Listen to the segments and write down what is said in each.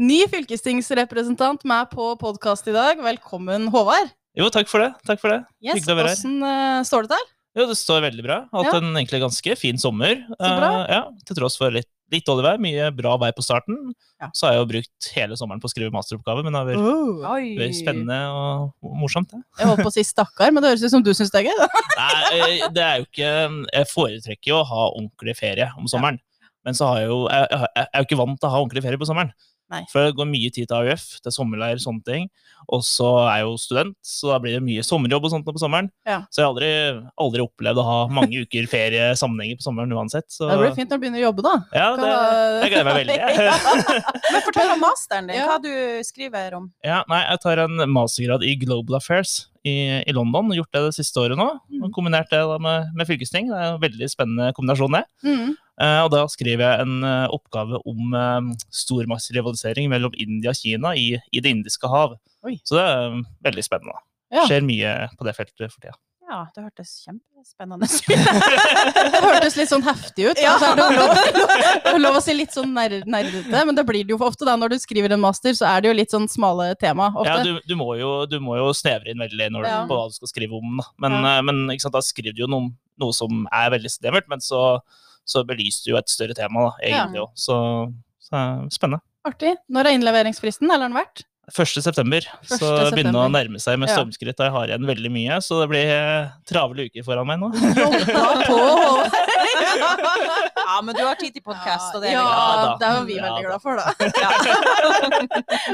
Ny fylkestingsrepresentant med på podkast i dag. Velkommen, Håvard. Jo, takk for det. Takk for det. Yes, Hyggelig å være her. Hvordan eh, står det til? Jo, det står veldig bra. Hatt Ja. en egentlig ganske fin sommer. Så bra. Eh, ja, til tross for litt, litt dårlig vær. Mye bra vei på starten. Ja. Så har jeg jo brukt hele sommeren på å skrive masteroppgave, men det har vært, Oh. vært spennende og morsomt. Ja. Jeg holdt på å si stakkar, men det høres ut som du syns det er gøy. da. Nei, eh, det er jo ikke Jeg foretrekker jo å ha ordentlig ferie om sommeren. Men så har jeg jo Jeg, jeg, jeg er jo ikke vant til å ha ordentlig ferie på sommeren. Nei. For det går mye tid til AUF, til sommerleir, og sånne ting. Og så er jeg jo student, så da blir det mye sommerjobb og sånt på sommeren. Ja. Så jeg har aldri, aldri opplevd å ha mange uker ferie sammenhenger på sommeren uansett. Så Det blir fint når du begynner å jobbe, da. ja, det, det gleder jeg meg veldig. Men fortell om masteren din, hva du skriver om. Ja, nei, jeg tar en mastergrad i Global Affairs i, i London. Gjort det det siste året nå. Mm. og Kombinert det da med, med fylkesting. Det er en veldig spennende kombinasjon, det. Mm. Eh, og da skriver jeg en eh, oppgave om uh, stormaktsrivalisering mellom India og Kina i, i Det indiske hav. Oi. Så det er eh, veldig spennende. Ja. Skjer mye på det feltet for tida. Ja, det hørtes kjempespennende ut. Det hørtes litt sånn heftig ut. Ja. Altså, det er lov, lov å si litt sånn ner nerdete, men det blir det jo for ofte da når du skriver en master, så er det jo litt sånn smale tema ofte. Ja, du, du, må jo, du må jo snevre inn veldig når, Ja. på hva du skal skrive om. Da. Men, Ja. eh, men ikke sant, da skriver du jo noe, noe som er veldig snevert, men så, så belyser du jo et større tema, da, egentlig òg. Så, så eh, spennende. Artig. Når er innleveringsfristen, eller har den vært? 1. september, så begynner det begynner å nærme seg med Ja. stormskritt. og Jeg har igjen veldig mye, så det blir eh, travle uker foran meg nå. På. Ja, men du har tid til podkast, og det er ja, vi glad det var vi Ja, veldig glad for, da.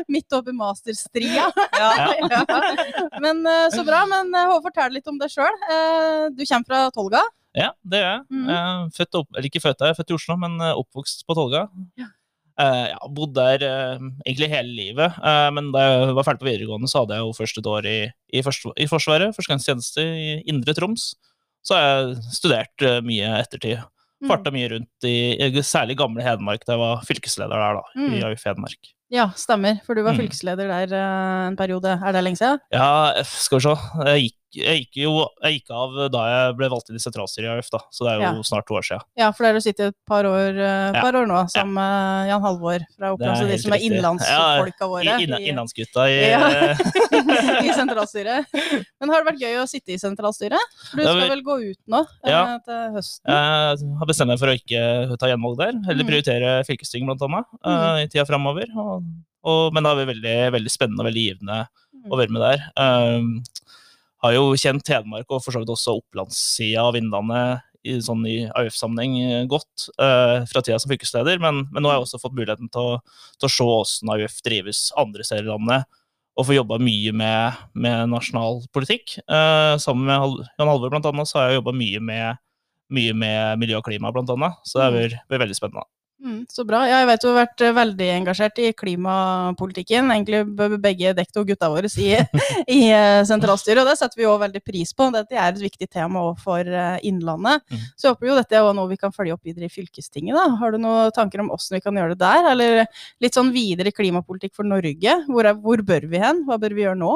Midt oppi masterstria. Ja. Ja. Men eh, Så bra. Men eh, Håvard, fortell litt om deg sjøl. Du kommer fra Tolga. Ja, det gjør jeg. Mm. Jeg Født opp, eller ikke født der, jeg er født i Oslo, men eh, oppvokst på Tolga. Ja. Eh, ja, bodd der eh, egentlig hele livet, eh, men da jeg var ferdig på videregående, så hadde jeg jo først et år i, i, forsv- i Forsvaret, førstegangstjeneste i Indre Troms. Så har jeg studert mye ettertid. Mm. Farta mye rundt i, i særlig gamle Hedmark, da jeg var fylkesleder der, da, i Mm. AUF Hedmark. Ja, stemmer. For du var Mm. fylkesleder der eh, en periode. Er det lenge siden? Ja, skal vi se. Jeg gikk, jeg gikk jo jeg gikk av da jeg ble valgt inn i sentralstyret i AUF, da. Så det er jo Ja. snart to år siden. Ja, for der har du sittet et par år, par Ja. år nå, som ja. Jan Halvor fra Oppland. Så de som er innlandsfolka våre. Inna, innlandsgutta i eh, i sentralstyret. Men har det vært gøy å sitte i sentralstyret? For du skal vel gå ut nå eh, til høsten? Jeg har bestemt meg for å ikke ta gjenvalg der, heller Mm. prioritere fylkesting blant annet, mm. i tida framover. Og, og, men det har vært veldig, veldig spennende og veldig givende Mm. å være med der. Um, har jo kjent Hedmark og for så vidt også opplandssida av Innlandet i, sånn i AUF-sammenheng eh, godt uh, fra tida som fylkesleder, men, men nå har jeg også fått muligheten til å, til å se hvordan AUF drives andre steder i landet, og få jobba mye med, med nasjonal politikk. Uh, sammen med Hal Jan Halvor blant annet, så har jeg jobba mye med mye med miljø og klima, blant annet. Så det er vært vært veldig spennende. Mm, så bra. Ja, jeg vet du har vært eh, veldig engasjert i klimapolitikken. Egentlig begge dekket og gutta våre i, i eh, sentralstyret, og det setter vi jo veldig pris på. Dette er et viktig tema òg for eh, Innlandet. Mm. Så jeg håper jo dette er noe vi kan følge opp videre i fylkestinget. da. Har du noen tanker om hvordan vi kan gjøre det der? Eller litt sånn videre klimapolitikk for Norge? Hvor, er, hvor bør vi hen? Hva bør vi gjøre nå?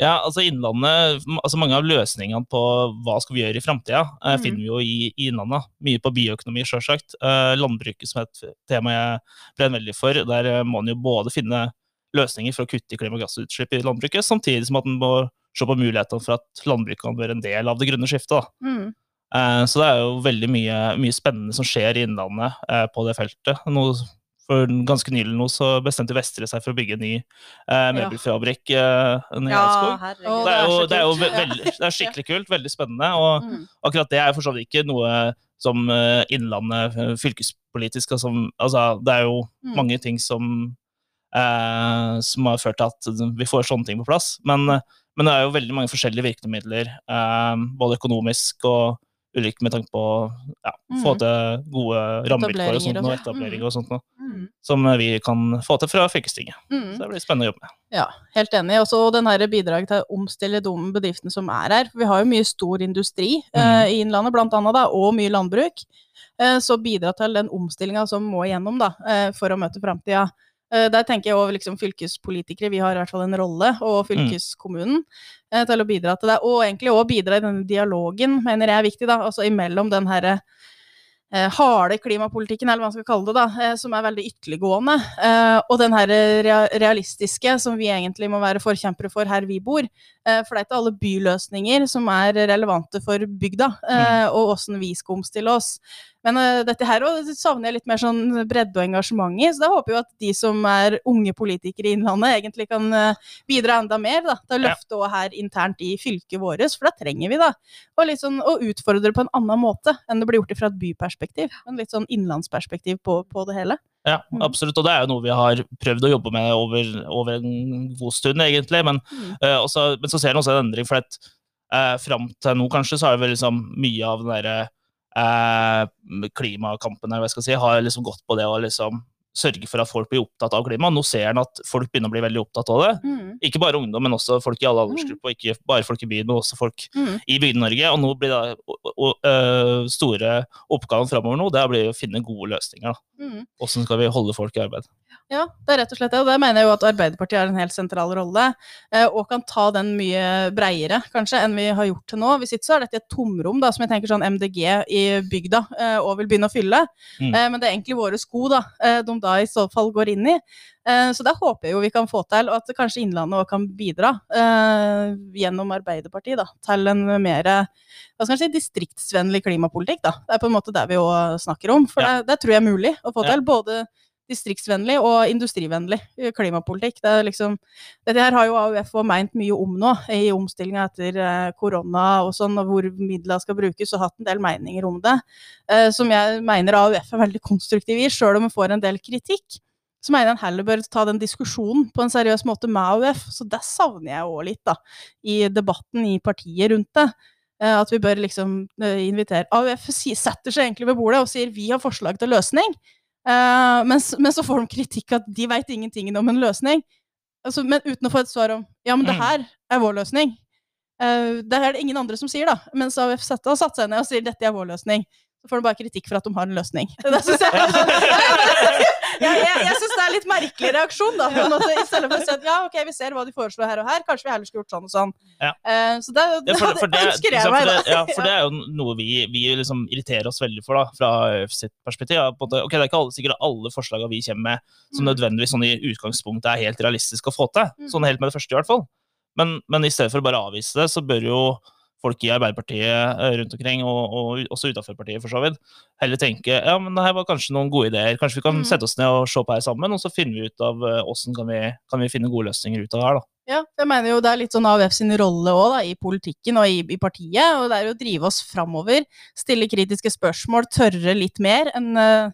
Ja, altså Innlandet, altså Mange av løsningene på hva skal vi gjøre i framtida, eh, Mhm. finner vi jo i, i Innlandet. Mye på bioøkonomi, sjølsagt. Eh, landbruket som er et tema jeg brenner veldig for. Der eh, må en jo både finne løsninger for å kutte i klimagassutslipp i landbruket, samtidig som at en må se på mulighetene for at landbruket kan være en del av det grønne skiftet. Mm. Eh, Så det er jo veldig mye, mye spennende som skjer i Innlandet eh, på det feltet. Nå, for ganske nylig nå så bestemte Vestre seg for å bygge en ny eh, møbelfabrikk eh, i Ja. Det er, jo, det er jo veldig, det er skikkelig kult, veldig spennende. Og Mm. akkurat det er for så vidt ikke noe som eh, Innlandet eh, fylkespolitisk altså, altså, Det er jo Mm. mange ting som eh, som har ført til at vi får sånne ting på plass. Men, eh, men det er jo veldig mange forskjellige virkemidler, eh, både økonomisk og ulike med tanke på å ja, få Mhm. til gode rammevilkår og sånt, og og etableringer og sånt noe, Mm. som vi kan få til fra fylkestinget. Mm. Så det blir spennende å jobbe med. Ja, helt enig. Også den her bidraget til å omstille de bedriftene som er her. For vi har jo mye stor industri eh, i Innlandet, blant annet, da, og mye landbruk. Eh, så bidra til den omstillinga som må igjennom da, eh, for å møte framtida. Eh, der tenker jeg òg liksom fylkespolitikere, vi har i hvert fall en rolle, og fylkeskommunen, eh, til å bidra til det. Og egentlig òg bidra i denne dialogen, mener jeg er viktig, da. Altså imellom den herre eh, harde klimapolitikken, eller hva man skal kalle det, da, eh, som er veldig ytterliggående. Eh, og den her realistiske, som vi egentlig må være forkjempere for her vi bor. Eh, for det er ikke alle byløsninger som er relevante for bygda, eh, og åssen vi skal omstille oss. Men uh, dette her også savner jeg litt mer sånn bredde og engasjement i, så da håper jeg at de som er unge politikere i Innlandet, egentlig kan uh, bidra enda mer da, til å løfte også her internt i fylket vårt, for da trenger vi, da. Og litt sånn å utfordre på en annen måte enn det blir gjort fra et byperspektiv. En litt sånn innlandsperspektiv på, på det hele. Ja, Mm. absolutt. Og det er jo noe vi har prøvd å jobbe med over, over en god stund, egentlig. Men, Mm. uh, også, men så ser en også en endring, for at eh, fram til nå kanskje, så har vel liksom mye av den derre eh, klimakampen eller hva skal si, har liksom gått på det å liksom sørge for at folk blir opptatt av klima. Nå ser en at folk begynner å bli veldig opptatt av det. Mm. Ikke bare ungdom, men også folk i alle aldersgrupper. og Ikke bare folk i byen, men også folk Mm. i Bygde-Norge. Og nå blir det og, og, øh, store oppgaven framover nå, det blir å finne gode løsninger. Mm. Hvordan skal vi holde folk i arbeid? Ja, det er rett og slett det. Og der mener jeg jo at Arbeiderpartiet har en helt sentral rolle, eh, og kan ta den mye breiere, kanskje, enn vi har gjort til nå. Hvis ikke så er dette et tomrom, da, som jeg tenker sånn MDG i bygda eh, og vil begynne å fylle. Mm. Eh, men det er egentlig våre sko, da, de da i så fall går inn i. Eh, så det håper jeg jo vi kan få til, og at kanskje Innlandet òg kan bidra eh, gjennom Arbeiderpartiet da, til en mer hva skal jeg si, distriktsvennlig klimapolitikk. Da. Det er på en måte det vi òg snakker om, for Ja. det, det tror jeg er mulig å få til. Både distriktsvennlig og industrivennlig eh, klimapolitikk. Det liksom, dette her har jo AUF også meint mye om nå, i omstillinga etter eh, korona og sånn, og hvor midlene skal brukes, og hatt en del meninger om det. eh, som jeg mener AUF er veldig konstruktiv i, sjøl om vi får en del kritikk. Så mener jeg en heller bør ta den diskusjonen på en seriøs måte med AUF. Så det savner jeg òg litt, da, i debatten i partiet rundt det. At vi bør liksom invitere AUF setter seg egentlig ved bordet og sier vi har forslag til løsning. Eh, men, men så får de kritikk at de veit ingenting om en løsning. Altså, men uten å få et svar om ja, men det Mm. her er vår løsning. Uh, det er det ingen andre som sier, da. Mens AUF har satt seg ned og sier dette er vår løsning. Så får de bare kritikk for at de har en løsning. Det synes jeg, jeg, jeg, jeg syns det er litt merkelig reaksjon, da. En I stedet for å si at ja, ok, vi ser hva de foreslår her og her, kanskje vi heller skulle gjort sånn og sånn. Ja. Eh, så det, det, Ja, for, for det, ønsker jeg meg, da. ja, for det er jo noe vi, vi liksom irriterer oss veldig for, da, fra ØF sitt perspektiv. En måte, ok, Det er ikke alle, sikkert alle forslagene vi kommer med som Mm. nødvendigvis sånn i utgangspunktet er helt realistiske å få til. Mm. Sånn helt med det første, i hvert fall. Men, men i stedet for å bare avvise det, så bør jo folk i Arbeiderpartiet eh, rundt omkring, og, og også utenfor partiet for så vidt, heller tenke ja, men det her var kanskje noen gode ideer. Kanskje vi kan Mm. sette oss ned og se på her sammen, og så finner vi ut av åssen hvordan kan vi, kan vi finne gode løsninger ut av det her. da. Ja, jeg mener jo det er litt sånn AUF sin rolle òg, i politikken og i, i partiet. Og det er jo å drive oss framover, stille kritiske spørsmål, tørre litt mer enn eh,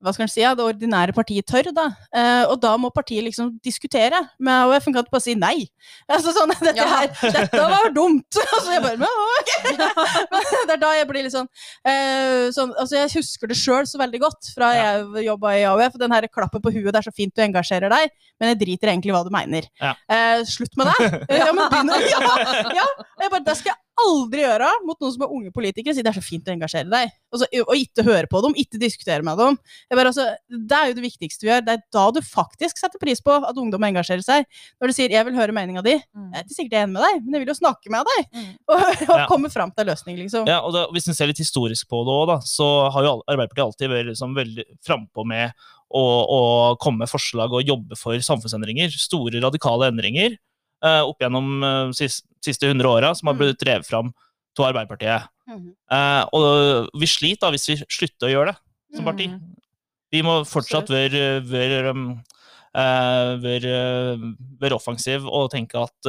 hva skal en si, ja, det ordinære partiet tør, da. Eh, og da må partiet liksom diskutere med AUF. En kan ikke bare si nei. Altså sånn, dette, Ja. her, dette var dumt! altså jeg bare, men, ok. men det er da jeg blir litt sånn, eh, sånn Altså jeg husker det sjøl så veldig godt fra Ja. jeg jobba i AUF. Den her klappen på huet, det er så fint du engasjerer deg, men jeg driter egentlig hva du mener. Ja. Eh, slutt med det! Ja, men begynn å ja, ja. Jeg bare, Det skal jeg aldri gjøre mot noen som er unge politikere. Si det er så fint å engasjere deg. Og, og ikke høre på dem, ikke diskutere med dem. Jeg bare, altså, det er jo det viktigste vi gjør. Det er da du faktisk setter pris på at ungdom engasjerer seg. Når du sier 'jeg vil høre meninga di'. Jeg er ikke sikkert jeg er enig med deg, men jeg vil jo snakke med deg. Mm. Og, og Ja. komme fram til en løsning, liksom. Ja, og da, Hvis en ser litt historisk på det òg, så har jo Arbeiderpartiet alltid vært liksom veldig frampå med å, å komme med forslag og jobbe for samfunnsendringer. Store, radikale endringer eh, opp gjennom uh, siste, siste 100 åra som har Mm. blitt drevet fram av Arbeiderpartiet. Mm. Uh, og vi sliter da hvis vi slutter å gjøre det som parti. Mhm. Vi må fortsatt være, være, um, eh, være, være offensiv og tenke at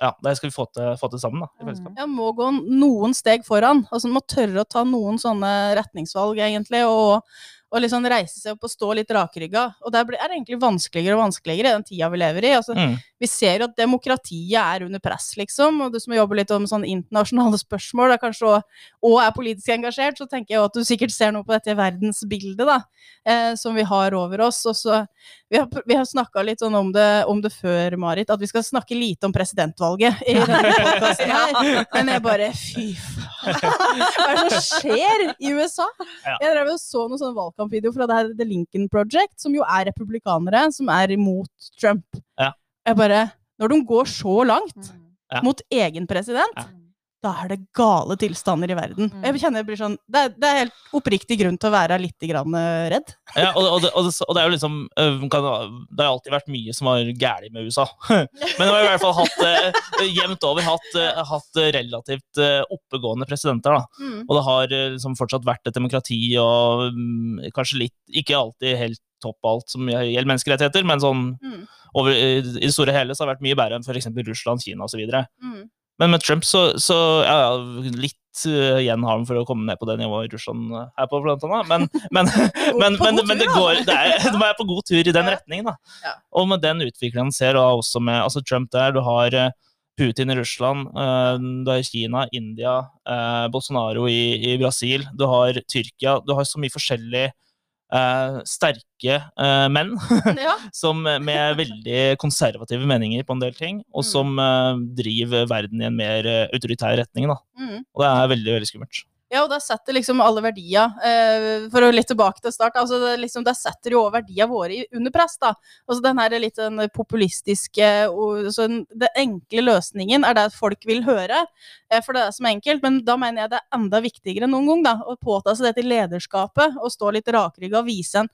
ja, det skal vi få til, få til sammen. da, i. Ja, må gå noen steg foran. Altså, må tørre å ta noen sånne retningsvalg, egentlig, og, og liksom reise seg opp og stå litt rakrygga. Og det er er egentlig vanskeligere og vanskeligere i den tida vi lever i. Altså, Mm. vi ser jo at demokratiet er under press, liksom. Og du som jobber litt om sånne internasjonale spørsmål, er kanskje også, og er politisk engasjert, så tenker jeg at du sikkert ser noe på dette verdensbildet da, eh, som vi har over oss. Og så, vi har, vi har snakka litt sånn om det, om det før, Marit, at vi skal snakke lite om presidentvalget i denne podkasten her. Men jeg bare Fy faen. Hva er det som skjer i USA? Jeg drev og så noen sånne valgkampvideoer fra det her The Lincoln Project, som jo er republikanere som er imot Trump. Ja. Jeg bare Når de går så langt Mm. Ja. mot egen president, Ja. Da er det gale tilstander i verden. Mm. Jeg kjenner jeg blir sånn, det, er, det er helt oppriktig grunn til å være litt grann eh, redd. Ja, og, og, det, og, det, og det er jo liksom kan, Det har alltid vært mye som var galt med USA. Men det har i hvert fall hatt øh, jevnt over hatt, øh, hatt relativt oppegående presidenter. da. Og det har liksom fortsatt vært et demokrati og mm, kanskje litt Ikke alltid helt topp alt som gjelder menneskerettigheter, men sånn Mm. over, i det store hele så har det vært mye bedre enn f.eks. Russland, Kina osv. Mm. Men med Trump så, så ja, litt uh, igjen har han for å komme ned på det nivået Russland uh, er på, blant annet. Men, men, men, men, men det går, det er, de er på god tur i den retningen. Da. Og med den utviklingen ser, og også med altså Trump der, du har uh, Putin i Russland, du har Kina, India, Bolsonaro i, i Brasil, du har Tyrkia. Du har så mye forskjellig uh, sterke uh, menn Ja. som med veldig konservative meninger på en del ting, og Mm. som eh, driver verden i en mer autoritær retning. Da. Mm. Og det er veldig veldig skummelt. Ja, og der setter liksom alle verdier eh, For å litt tilbake til start, altså det, liksom, der setter jo òg verdiene våre under press. da. Altså Den her litt den populistiske og, den, Den enkle løsningen er det folk vil høre, eh, for det er som enkelt. Men da mener jeg det er enda viktigere enn noen gang da, å påta seg dette lederskapet og stå litt rakrygga og vise en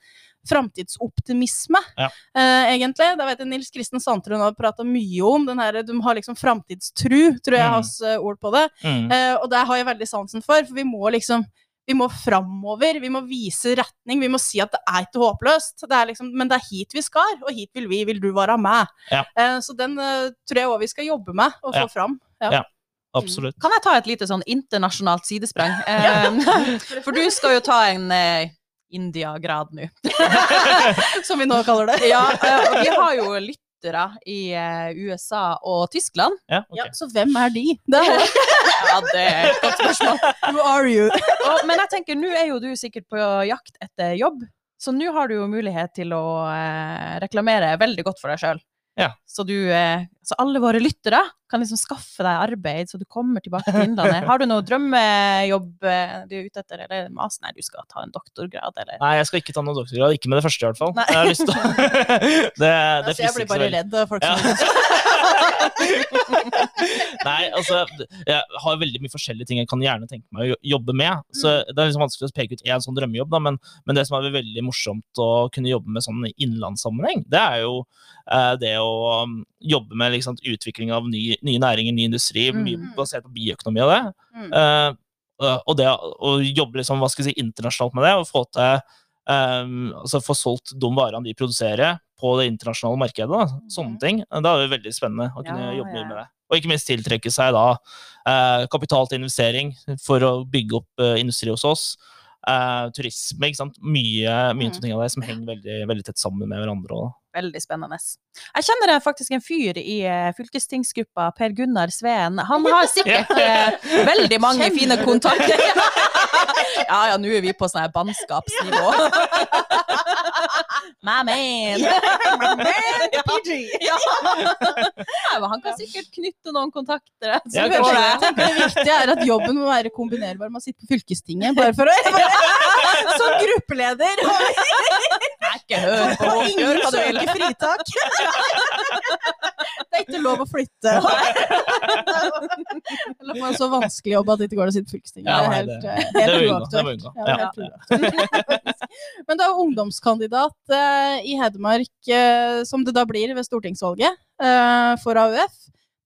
framtidsoptimisme, Ja. uh, egentlig. Da vet jeg Nils Kristen Sandtrøen har prata mye om den her, de har liksom framtidstru, tror jeg Mm. hans eh, ord på det. Mm. Uh, og det har jeg veldig sansen for, for vi må liksom vi må framover, vi må vise retning, vi må si at det er ikke håpløst. Det er liksom, men det er hit vi skal, og hit vil vi, vil du være med. Ja. Uh, så den tror jeg òg vi skal jobbe med å få fram. Ja. Absolutt. Kan jeg ta et lite sånn internasjonalt sidesprang? Eh, for du skal jo ta en India-grad nå. Som vi nå kaller det. Ja, og vi har jo lyttere i eh, USA og Tyskland. Ja, okay. Ja, så hvem er de? Det er, Ja, det er et godt spørsmål. who are you? Og, men jeg tenker, nå er jo du sikkert på jakt etter jobb, så nå har du jo mulighet til å eh, reklamere veldig godt for deg sjøl. Ja. Så, du, eh, så alle våre lyttere kan liksom skaffe deg arbeid, så du kommer tilbake til Innlandet. Har du noe drømmejobb eh, du er ute etter, eller mas? Nei, du skal ta en doktorgrad, eller Nei, jeg skal ikke ta noen doktorgrad. Ikke med det første, i hvert fall. Nei. Jeg har lyst til å Det, det Altså, jeg frister blir bare redd av folk Ja. som Nei, altså, jeg har veldig mye forskjellige ting jeg kan gjerne tenke meg å jobbe med. Så Mm. Det er liksom vanskelig å peke ut én sånn drømmejobb, da, men, men det som er veldig morsomt å kunne jobbe med sånn i innlandssammenheng, det er jo eh, det å um, jobbe med liksom, utvikling av ny, nye næringer, ny industri, mye Mm. basert på bioøkonomi og det. Mm. Eh, uh, og det å jobbe liksom, hva skal jeg si, internasjonalt med det, og få til um, altså få solgt de varene de produserer på det internasjonale markedet, da, sånne Mhm. ting, da er det veldig spennende å kunne Ja, jobbe ja, med det. Og ikke minst tiltrekke seg da uh, kapital til investering for å bygge opp uh, industri hos oss. Uh, turisme, ikke sant. Mye, mye mm. ting av det som henger veldig, veldig tett sammen med hverandre. også. Veldig spennende. Jeg kjenner faktisk en fyr i eh, fylkestingsgruppa, Per Gunnar Sveen. Han har sikkert eh, veldig mange Kjenner fine kontakter. ja, ja, nå er vi på sånn her bannskapsnivå. My man! ja. Nei, men han kan sikkert knytte noen kontakter. Så Ja, det viktige er at jobben må være kombinerbar med å sitte på fylkestinget, bare for å Som gruppeleder! Ikke hør på oss, ingen gjør hva du vil. søker fritak. Det er ikke lov å flytte. Eller få en så vanskelig jobb at det ikke går an å sitte på fylkestinget. Ja, det er helt, det- eh, det helt vi unngå, det uaktuelt. Ja, er Ja. Men er ungdomskandidat eh, i Hedmark, eh, som det da blir ved stortingsvalget eh, for AUF.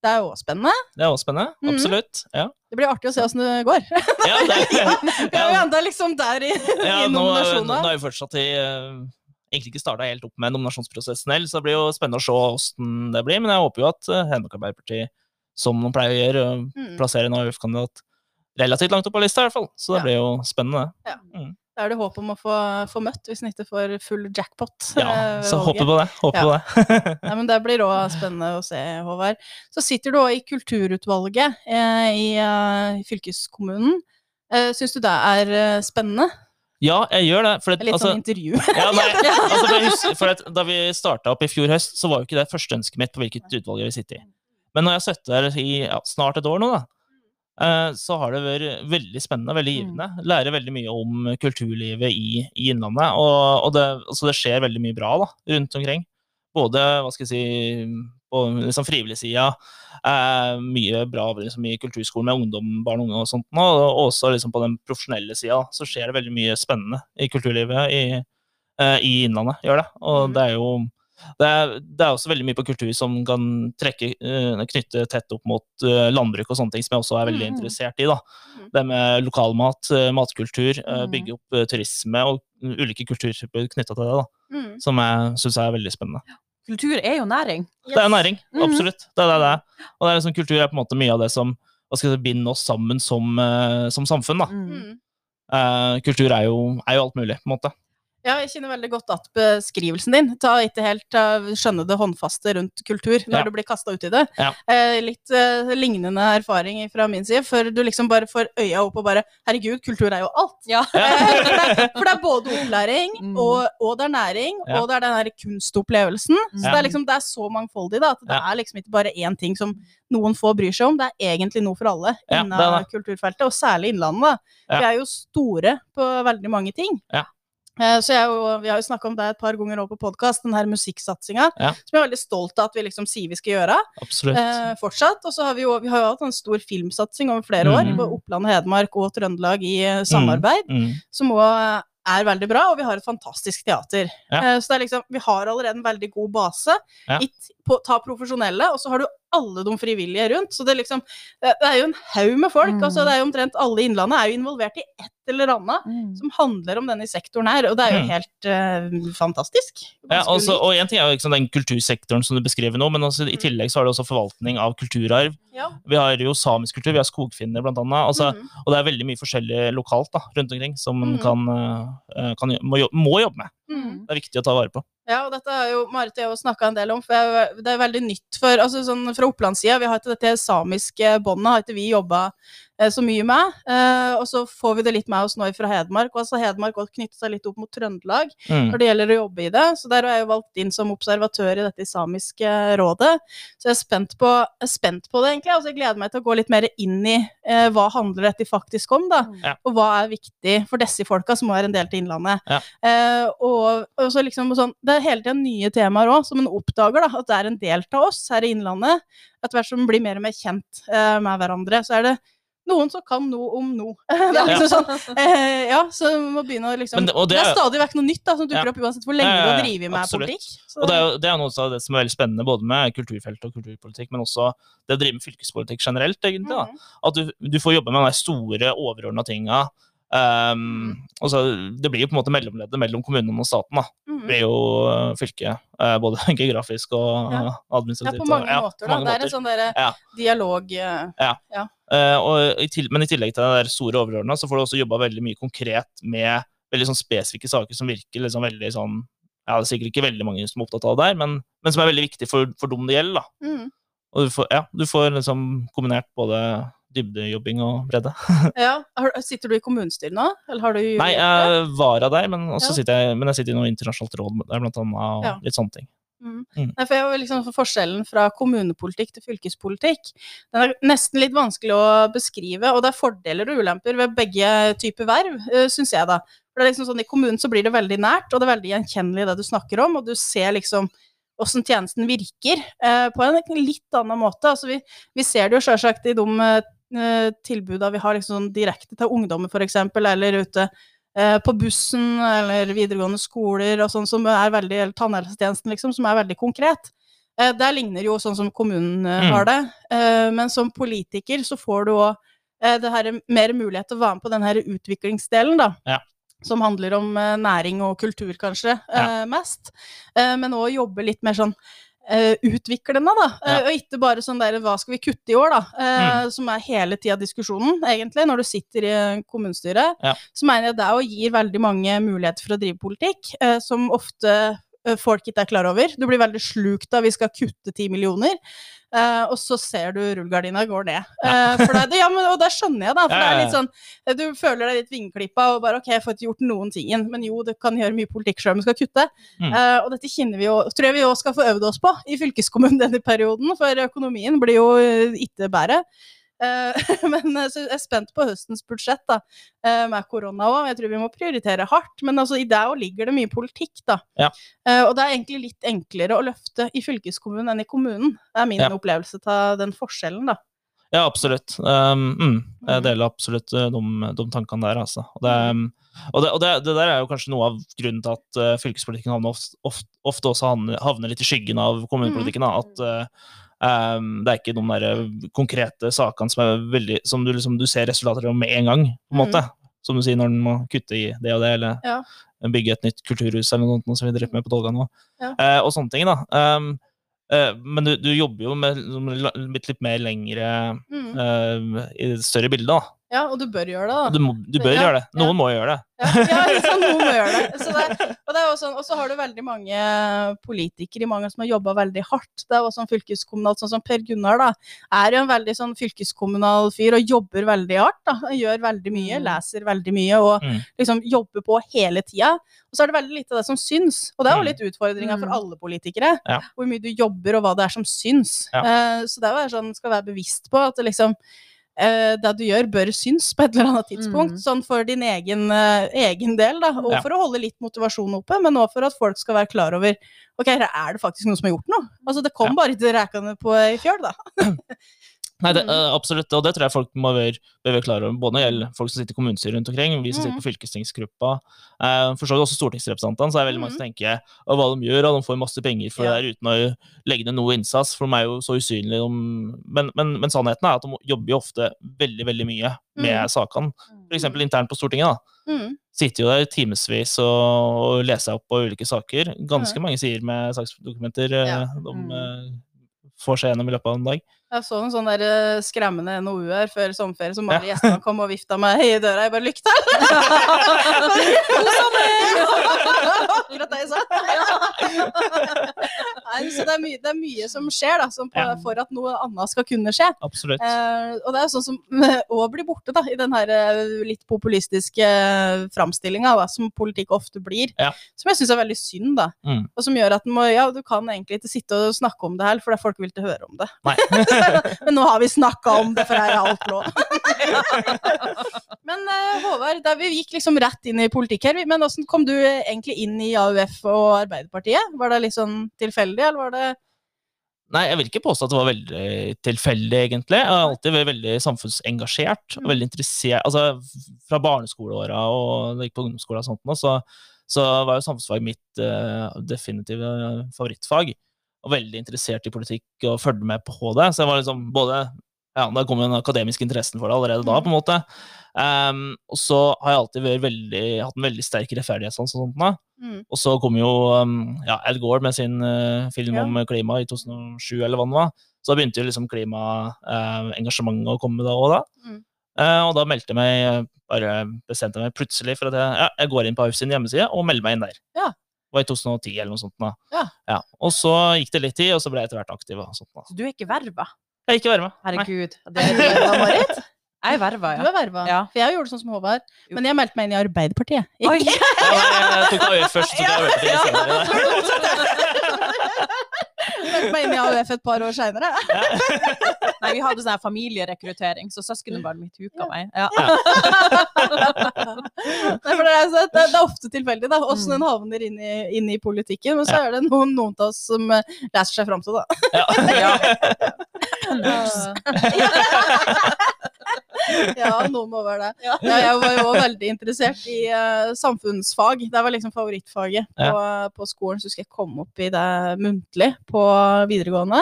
Det er jo spennende. Det er også spennende. absolutt. Absolutt. Ja. Det blir artig å se åssen det går. Ja, det, Vi er jo ja, enda liksom der i, ja, i nå, nå er vi fortsatt i eh, Egentlig ikke starta helt opp med nominasjonsprosessen heller, så det blir jo spennende å se åssen det blir. Men jeg håper jo at uh, Hedmark Arbeiderparti, som de pleier å gjøre, Mm. plasserer en AUF-kandidat relativt langt opp på lista, i hvert fall. Så det Ja. blir jo spennende. Da er det håp om å få, få møtt, hvis en ikke får full jackpot. Ja, eh, så eh, håper på det. Håper Ja. på det. Nei, men Det blir òg spennende å se, Håvard. Så sitter du òg i kulturutvalget eh, i, uh, i fylkeskommunen. Eh, Syns du det er eh, spennende? Ja, jeg gjør det. For Det det, litt altså, sånn intervju. ja, nei, altså, for husker, for at da vi starta opp i fjor høst, så var jo ikke det første ønsket mitt på hvilket utvalg jeg vil sitte i. Men når jeg har sittet der i ja, snart et år nå, da, eh, så har det vært veldig spennende, veldig givende. Lærer veldig mye om kulturlivet i, i Innlandet. Og, og det, altså det skjer veldig mye bra da, rundt omkring. Både hva skal jeg si, på liksom frivillig sida. Eh, mye bra liksom, i kulturskolen med ungdom, barn og unge og sånt. Og også liksom, på den profesjonelle sida så skjer det veldig mye spennende i kulturlivet i, eh, i Innlandet. gjør det. Og Mhm. det er jo det er, det er også veldig mye på kultur som kan trekke, eh, knytte tett opp mot eh, landbruk og sånne ting, som jeg også er veldig Mm. interessert i. da. Mm. Det med lokalmat, eh, matkultur, bygge opp turisme og ulike kulturtyper knytta til det, da, Mm. som jeg syns er veldig spennende. Kultur er jo næring. Det er næring, Mhm. absolutt. Det er det det er. Og det er liksom, kultur er på en måte mye av det som hva skal jeg si, binder oss sammen som, eh, som samfunn. da. Mm. Mm. Eh, kultur er jo, er jo alt mulig, på en måte. Ja, jeg kjenner veldig godt at beskrivelsen din. Ta ikke helt skjønne det håndfaste rundt kultur når Ja. du blir kasta ut i det. Ja. Eh, litt eh, lignende erfaring fra min side, for du liksom bare får øya opp og bare Herregud, kultur er jo alt. Ja. Eh, for, det er, både opplæring, Mm. og, og det er næring, Ja. og det er den der kunstopplevelsen. Så Ja. det er liksom, det er så mangfoldig da, at det Ja. er liksom ikke bare én ting som noen få bryr seg om. Det er egentlig noe for alle innen kulturfeltet, og særlig Innlandet. Ja. Vi er jo store på veldig mange ting. Eh, Så jeg, vi har jo snakka om det et par ganger også på podkast, den her musikksatsinga. Ja. Som jeg er veldig stolt av at vi liksom sier vi skal gjøre eh, fortsatt. Og så har vi jo vi har jo hatt en stor filmsatsing over flere år, Mhm. på Oppland, Hedmark og Trøndelag i eh, samarbeid, Mm. som òg er veldig bra, og vi har et fantastisk teater. Ja. Eh, Så det liksom, vi har allerede en veldig god base. Ja. I på, ta profesjonelle, og så har du alle de frivillige rundt. Så det, liksom, det det er jo en haug med folk. Mm. altså det er jo Omtrent alle i Innlandet er jo involvert i et eller annet Mm. som handler om denne sektoren her, og det er jo Mm. helt uh, fantastisk. Ja, altså, og en ting er jo sånn den kultursektoren som du beskriver nå, men også, i Mm. tillegg så har du også forvaltning av kulturarv. ja. Vi har jo samisk kultur, vi har skogfinner blant annet. Altså, mm. Og det er veldig mye forskjellig lokalt da, rundt omkring som man Mhm. kan, eh, kan, må, må jobbe med. Mm. Det er viktig å ta vare på. Ja, og dette har jo Marit og jeg snakka en del om, for jeg, det er veldig nytt for altså sånn Fra Opplandssida, vi har ikke dette samiske båndet, har ikke vi jobba eh, så mye med. Eh, og så får vi det litt med oss nå fra Hedmark, og altså Hedmark har knytter seg litt opp mot Trøndelag Mm. når det gjelder å jobbe i det. Så der er jeg jo valgt inn som observatør i dette samiske rådet. Så jeg er spent på, er spent på det, egentlig. Altså, jeg gleder meg til å gå litt mer inn i eh, hva handler dette faktisk om, da. Mm. Ja. Og hva er viktig for disse folka som er en del til Innlandet. Ja. Eh, og, og så liksom sånn, Det er hele tiden nye temaer òg, som en oppdager. da, At det er en del av oss her i Innlandet. Etter hvert som vi blir mer og mer kjent eh, med hverandre, så er det noen som kan noe om noe. det er liksom sånn, eh, ja, så vi må begynne å liksom det- det, det er er- stadig vekk noe nytt da, som dukker Ja. opp uansett hvor lenge du har drevet med absolutt. politikk. Så Og det er, jo, det er noe av det som er veldig spennende både med kulturfelt og kulturpolitikk, men også det å drive med fylkespolitikk generelt, egentlig. da. Mhm. At du, du får jobbe med de store, overordna tinga. Um, altså, det blir jo på en måte mellomleddet mellom kommunene og staten. da. Det Mhm. blir jo uh, fylket, uh, både geografisk og Ja. administrativt. Ja, på mange ja, måter. da. mange det er en sånn dialog. Ja. dialog eh, Uh, og i til, men i tillegg til det der store overordna, så får du også jobba veldig mye konkret med veldig sånn spesifikke saker som virker liksom veldig sånn ja, Det er sikkert ikke veldig mange som er opptatt av det der, men, men som er veldig viktig for, for dem det gjelder. da. Mm. Og du får, ja, du får liksom kombinert både dybdejobbing og bredde. ja. Sitter du i kommunestyret nå? Eller har du Nei, jeg var av der, men, Ja. sitter jeg, men jeg sitter i noe internasjonalt råd der, blant annet, og Ja. litt sånne ting. Mm. Mm. Nei, for liksom for Forskjellen fra kommunepolitikk til fylkespolitikk den er nesten litt vanskelig å beskrive. Og det er fordeler og ulemper ved begge typer verv, uh, syns jeg. da. For det er liksom sånn I kommunen så blir det veldig nært, og det er veldig gjenkjennelig det du snakker om. Og du ser liksom åssen tjenesten virker, eh, på en litt annen måte. Altså, vi, vi ser det jo sjølsagt i de uh, tilbuda vi har liksom sånn direkte til ungdommer, f.eks., eller ute eh, på bussen eller videregående skoler og sånn som er veldig, eller tannhelsetjenesten liksom, som er veldig konkret. Eh, der ligner jo sånn som kommunen eh, Mm. har det. Eh, men som politiker så får du òg eh, det her mer mulighet til å være med på den her utviklingsdelen, da. Ja. Som handler om eh, næring og kultur, kanskje, Ja. eh, mest. Eh, men òg jobbe litt mer sånn eh, utviklende, da. Eh, Ja. og ikke bare sånn der hva skal vi kutte i år, da. Mm. Som er hele tida diskusjonen, egentlig, når du sitter i kommunestyret. Ja. Så mener jeg det òg gir veldig mange muligheter for å drive politikk, eh, som ofte eh, folk ikke er klar over. Du blir veldig slukt av vi skal kutte ti millioner, eh, og så ser du rullegardina går ned. Eh, for det, ja, men, og det skjønner jeg, da. For Ja, det ja, er litt sånn eh, Du føler deg litt vingeklippa og bare OK, jeg får ikke gjort noen ting. Men jo, det kan gjøre mye politikk sjøl vi skal kutte. Mm. Eh, og dette kjenner vi jo, tror jeg vi òg skal få øvd oss på i fylkeskommunen denne perioden, for økonomien blir jo eh, ikke bedre. Eh, men så jeg er spent på høstens budsjett da, eh, med korona òg. Jeg tror vi må prioritere hardt. Men altså, i det òg ligger det mye politikk, da. Ja. Eh, og det er egentlig litt enklere å løfte i fylkeskommunen enn i kommunen. Det er min Ja. opplevelse av den forskjellen, da. Ja, absolutt. Um, mm, jeg Mm. deler absolutt de, de tankene der, altså. Og, det, um, og, det, og det, det der er jo kanskje noe av grunnen til at uh, fylkespolitikken ofte, ofte, ofte også havner, havner litt i skyggen av kommunepolitikken. Da. At uh, um, det er ikke noen der uh, konkrete sakene som, veldig, som du, liksom, du ser resultater av med en gang, på en måte. Som du sier, når en må kutte i det og det, eller Ja. bygge et nytt kulturhus eller noe noe som vi driver med på Tolga nå. Ja. Uh, og sånne ting, da. Um, uh, men du, du jobber jo med, med litt, litt mer lengre Mm. uh, i det større bildet, da. Ja, og du bør gjøre det, da. Du, må, du bør Ja, gjøre det. ja. Noen må gjøre det. Ja, ja sant, noen må gjøre det. Så det, og det er sånn, og så har du veldig mange politikere, mange som har jobba veldig hardt. Det er også sånn fylkeskommunalt, sånn som Per Gunnar, da, er jo en veldig sånn fylkeskommunal fyr og jobber veldig hardt. da, Gjør veldig mye, Mm. leser veldig mye og Mm. liksom jobber på hele tida. Og så er det veldig lite av det som syns. Og det er jo Mm. litt utfordringa for Mm. alle politikere. Ja. Hvor mye du jobber og hva det er som syns. Ja. Eh, så det er jo sånn, skal være bevisst på at det liksom eh, det du gjør, bør synes på et eller annet tidspunkt. Mm. Sånn for din egen, eh, egen del, da. Og Ja. for å holde litt motivasjon oppe, men òg for at folk skal være klar over Ok, her er det faktisk noen som har gjort noe. Altså, det kom Ja. bare ikke rækende på i fjøl, da. Nei, det, Mm. eh, absolutt, og det tror jeg folk må være, være klar over. Både når det gjelder folk som sitter i kommunestyret rundt omkring, vi som sitter Mm. på fylkestingsgruppa, eh, for så vidt også stortingsrepresentantene, så er det veldig mange som tenker og hva de gjør, og de får masse penger for Mm. Det der uten å legge ned noe innsats, for de er jo så usynlige. De, men, men, men sannheten er at de jobber jo ofte veldig, veldig mye med Mm. sakene. Eksempel internt på Stortinget, da. Mm. Sitter jo der timevis og, og leser opp på ulike saker. Ganske mange sider med saksdokumenter eh, Ja. de Mm. eh, får seg gjennom i løpet av en dag. Jeg så en sånn der eh, skremmende NOU her før sommerferie som alle gjestene kom og vifta meg i døra. Jeg bare til!' Akkurat det jeg sa. Nei, så det er, mye, det er mye som skjer da, som på, Ja. for at noe annet skal kunne skje. Absolutt. Eh, og det er jo sånn som òg blir borte da, i den her eh, litt populistiske framstillinga som politikk ofte blir. Ja. Som jeg syns er veldig synd, da. Mm. Og som gjør at må, ja, du kan egentlig ikke sitte og snakke om det her, for det er folk vil ikke høre om det. Nei. Men nå har vi snakka om det, for her er alt lov. men eh, Håvard, da vi gikk liksom rett inn i politikk her, men åssen kom du egentlig inn i AUF og Arbeiderpartiet? Var det litt sånn tilfeldig, eller var det Nei, jeg vil ikke påstå at det var veldig tilfeldig, egentlig. Jeg har alltid vært veldig samfunnsengasjert og Mm. veldig interessert Altså, fra barneskoleåra og da jeg gikk på ungdomsskolen og sånt, så, så var jo samfunnsfag mitt uh, definitive favorittfag. Og veldig interessert i politikk og fulgte med på det. Så jeg var liksom både ja, Da kom den akademiske interessen for det allerede da, Mm. på en måte. Um, og så har jeg alltid vært veldig, hatt en veldig sterk rettferdighetssans og sånt. Da. mm. Og så kom jo um, ja, Al Gore med sin uh, film Ja. om klima i 2007, eller hva det var. Så da begynte jo liksom klimaengasjementet å komme da òg, da. Mm. Uh, og da meldte jeg meg, bare bestemte jeg meg plutselig for at jeg, ja, jeg går inn på AUF sin hjemmeside og melder meg inn der. Ja. Var i 2010 eller noe sånt. da. Ja. Og så gikk det litt tid, og så ble jeg etter hvert aktiv. og sånt da. Så du er ikke verva? Jeg er ikke verva. Herregud. Det Er er, du verva, Marit? jeg er verva, Du er verva. Ja. For jeg gjorde det sånn som Håvard. Men jeg meldte meg inn i Arbeiderpartiet. Oi! Ja, jeg tok AUF først, så tok jeg AUF Ja, senere. Meldte meg inn i AUF et par år seinere. Nei, vi hadde sånn familierekruttering, så søskenbarnet mitt huka meg. Ja. Nei, for det, er, så- det, det er ofte tilfeldig da, åssen Mm. en havner inn i, inn i politikken. Men så er det noen, noen av oss som eh, leser seg fram til det. Ja. ja, noen må være det. Ja, jeg var jo veldig interessert i uh, samfunnsfag. Det var liksom favorittfaget på, på skolen. Så husker jeg kom opp i det muntlig på videregående.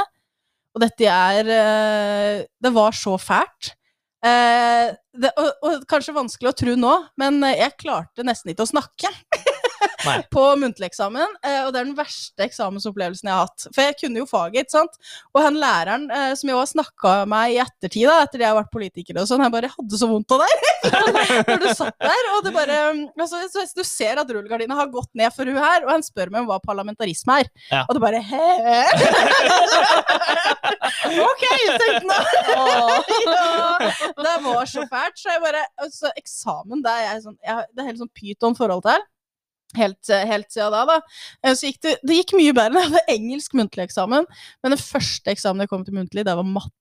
Og dette er uh, Det var så fælt. Uh, det, og, og kanskje vanskelig å tro nå, men jeg klarte nesten ikke å snakke. Nei. på muntlig eksamen, eh, og det er den verste eksamensopplevelsen jeg har hatt. For jeg kunne jo faget, ikke sant. Og han læreren eh, som jeg har snakka med i ettertid, da, etter det jeg har vært politiker og sånn, jeg bare hadde så vondt av deg når du satt der. Og det bare altså, så, Du ser at rullegardina har gått ned for hun her, og han spør meg om hva parlamentarisme er. Ja. Og det bare Hæ? OK, tenkte nå. ja, det var så fælt. Så jeg bare altså, Eksamen, det er jeg sånn jeg, Det er helt sånn pyton-forhold til. Helt, helt siden da, da. Eh, Så gikk det, det gikk mye bedre. Det var engelsk muntlig eksamen, men den første eksamen jeg kom til muntlig, det var matte.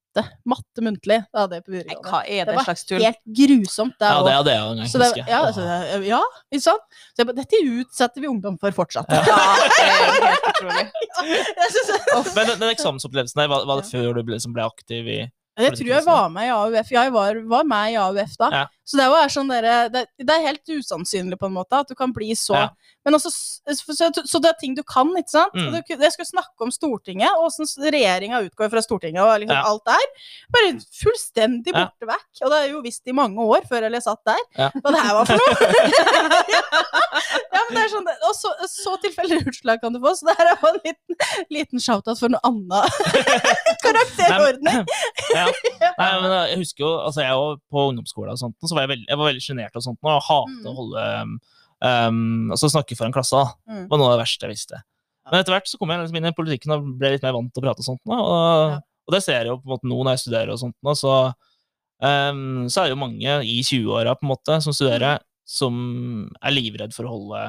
matte. Muntlig. Det hadde jeg på videregående. hva er Det det var slags tull? Helt grusomt. der Ja, det hadde jeg en gang, husker jeg. ja, altså, det- ja, ikke sant? Så jeg bare, dette utsetter vi ungdom for fortsatt. Ja, det er helt utrolig. Jeg, Men den, den eksamensopplevelsen der, var, var det før du ble, liksom ble aktiv i jeg tror jeg var med i AUF. Ja, jeg var, var med i AUF da. Så det var sånn der, det, det er helt usannsynlig på en måte at du kan bli så Ja. Men også, så, så det er ting du kan, ikke sant? Mm. Du, jeg skulle snakke om Stortinget, og åssen regjeringa utgår fra Stortinget og liksom Ja. alt der. Bare fullstendig borte vekk. Og det er jo visst i mange år før jeg satt der hva det her var for noe. ja, men det er sånn, og så, så tilfeldig utslag kan du få, så det her er jo en liten, liten shout-out for noe annet karakterordning. ja. Nei, men jeg husker jo, altså jeg var på ungdomsskolen og sånt, og så var jeg, veld, jeg var veldig sjenert og sånt, og hatet Mm. å holde um, altså snakke foran klassa. Mm. Det var noe av det verste jeg visste. Men etter hvert så kom jeg liksom inn i politikken og ble litt mer vant til å prate og sånt. Og, Ja. og det ser jeg jo på en måte nå når jeg studerer og sånt. så, um, så er det jo mange i 20-åra på en måte som studerer, som er livredd for å holde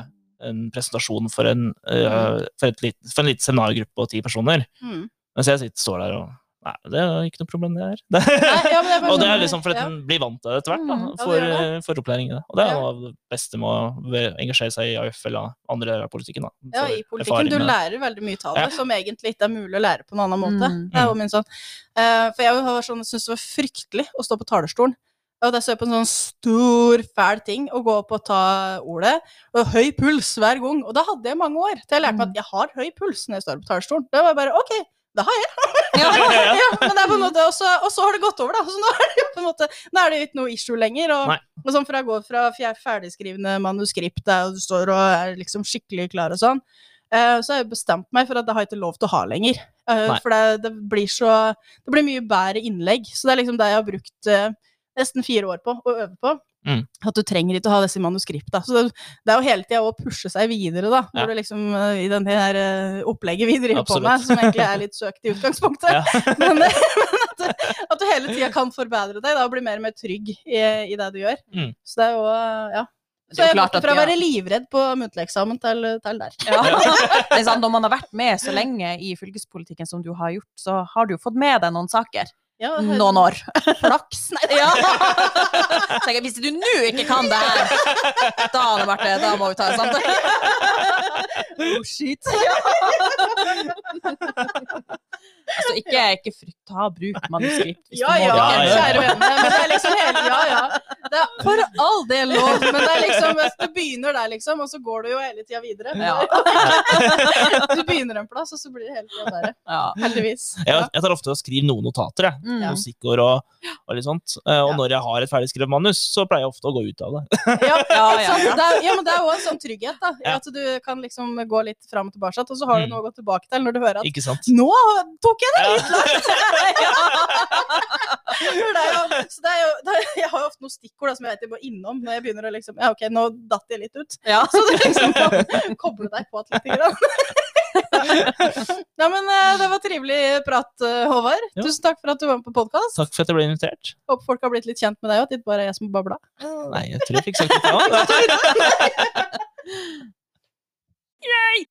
en presentasjon for en, uh, for, et for en liten seminargruppe og ti personer. Mm. Mens jeg sitter, står der og Nei, det er ikke noe problem, det her. Det, Nei, ja, det og det er liksom fordi ja. en blir vant til det etter hvert, da, for, ja, det for, det. eh, for opplæring i det. Og det er noe av det beste med å engasjere seg i AUF eller andre deler av politikken. Da. Ja, i politikken. Du lærer veldig mye av det, Ja. som egentlig ikke er mulig å lære på en annen måte. Mm. Det er jo min sånn. Eh, for jeg sånn, syntes det var fryktelig å stå på talerstolen. Og det så på en sånn stor, fæl ting å gå opp og ta ordet. Og høy puls hver gang. Og da hadde jeg mange år til jeg lærte meg at jeg har høy puls når jeg står på talerstolen. Det var bare OK, det har jeg. Ja. ja, men det er på en måte, og så, har det gått over, da. Så nå er det jo på en måte, nå er det ikke noe issue lenger. Og, og sånn for jeg går fra ferdigskrivende manuskript der, du står og er liksom skikkelig klar og sånn, uh, så har jeg bestemt meg for at det har jeg ikke lov til å ha lenger. Uh, for det, det blir så Det blir mye bedre innlegg. Så det er liksom det jeg har brukt uh, nesten fire år på å øve på. Mm. At du trenger ikke å ha disse manuskriptene. Så det, det er jo hele tida å pushe seg videre, da. Ja. Når du liksom eh, I denne her eh, opplegget vi driver på Absolutt. med, som egentlig er litt søkt i utgangspunktet. Ja. men, men at, du, at du hele tida kan forbedre deg da, og bli mer og mer trygg i, i det du gjør. Mm. Så det er jo eh, Ja. Så jeg klart gått fra å være livredd på muntlig eksamen til, til der. Ja. Det er sant, når man har vært med så lenge i fylkespolitikken som du har gjort, så har du jo fått med deg noen saker. Ja, Noen år. Flaks. Nei, Ja. Så jeg, hvis du nå ikke kan det her, da, Anne Marte, da må vi ta en samtale. oh, shit. Altså, ikke, ikke frykt, ta bruk manuskript. hvis Ja du må ja, det. Ja, ja. kjære venner. Men det er liksom hele Ja ja. Det er for all del lov, men det er liksom det Du begynner der, liksom, og så går du jo hele tida videre. Ja. Du begynner en plass, og så blir det hele tida der. Ja. Heldigvis. Jeg, jeg tar ofte og skriver noen notater, jeg. Mm. Musikkord og, og litt sånt. Eh, Og når jeg har et ferdigskrevet manus, så pleier jeg ofte å gå ut av det. Ja, Ja, ja, ja. Det er, ja, men det er jo en sånn trygghet, da. Ja. At du kan liksom gå litt fram og tilbake, og så har du Mm. noe å gå tilbake til når du hører at Ikke sant? Nå tok jeg det! litt Ja. For det er jo, så det er jo, det er, jeg har jo ofte noen stikkord da, som jeg vet jeg må innom når jeg begynner å liksom Ja, OK, nå datt jeg litt ut. Ja. Så du liksom kan koble deg på litt. ja, Nei, men eh, det var trivelig prat, eh, Håvard. Ja. Tusen takk for at du var med på podkast. Takk for at jeg ble invitert. Håper folk har blitt litt kjent med deg òg, at det bare er jeg som babla. Nei, jeg tror jeg fikk sagt litt. Ja.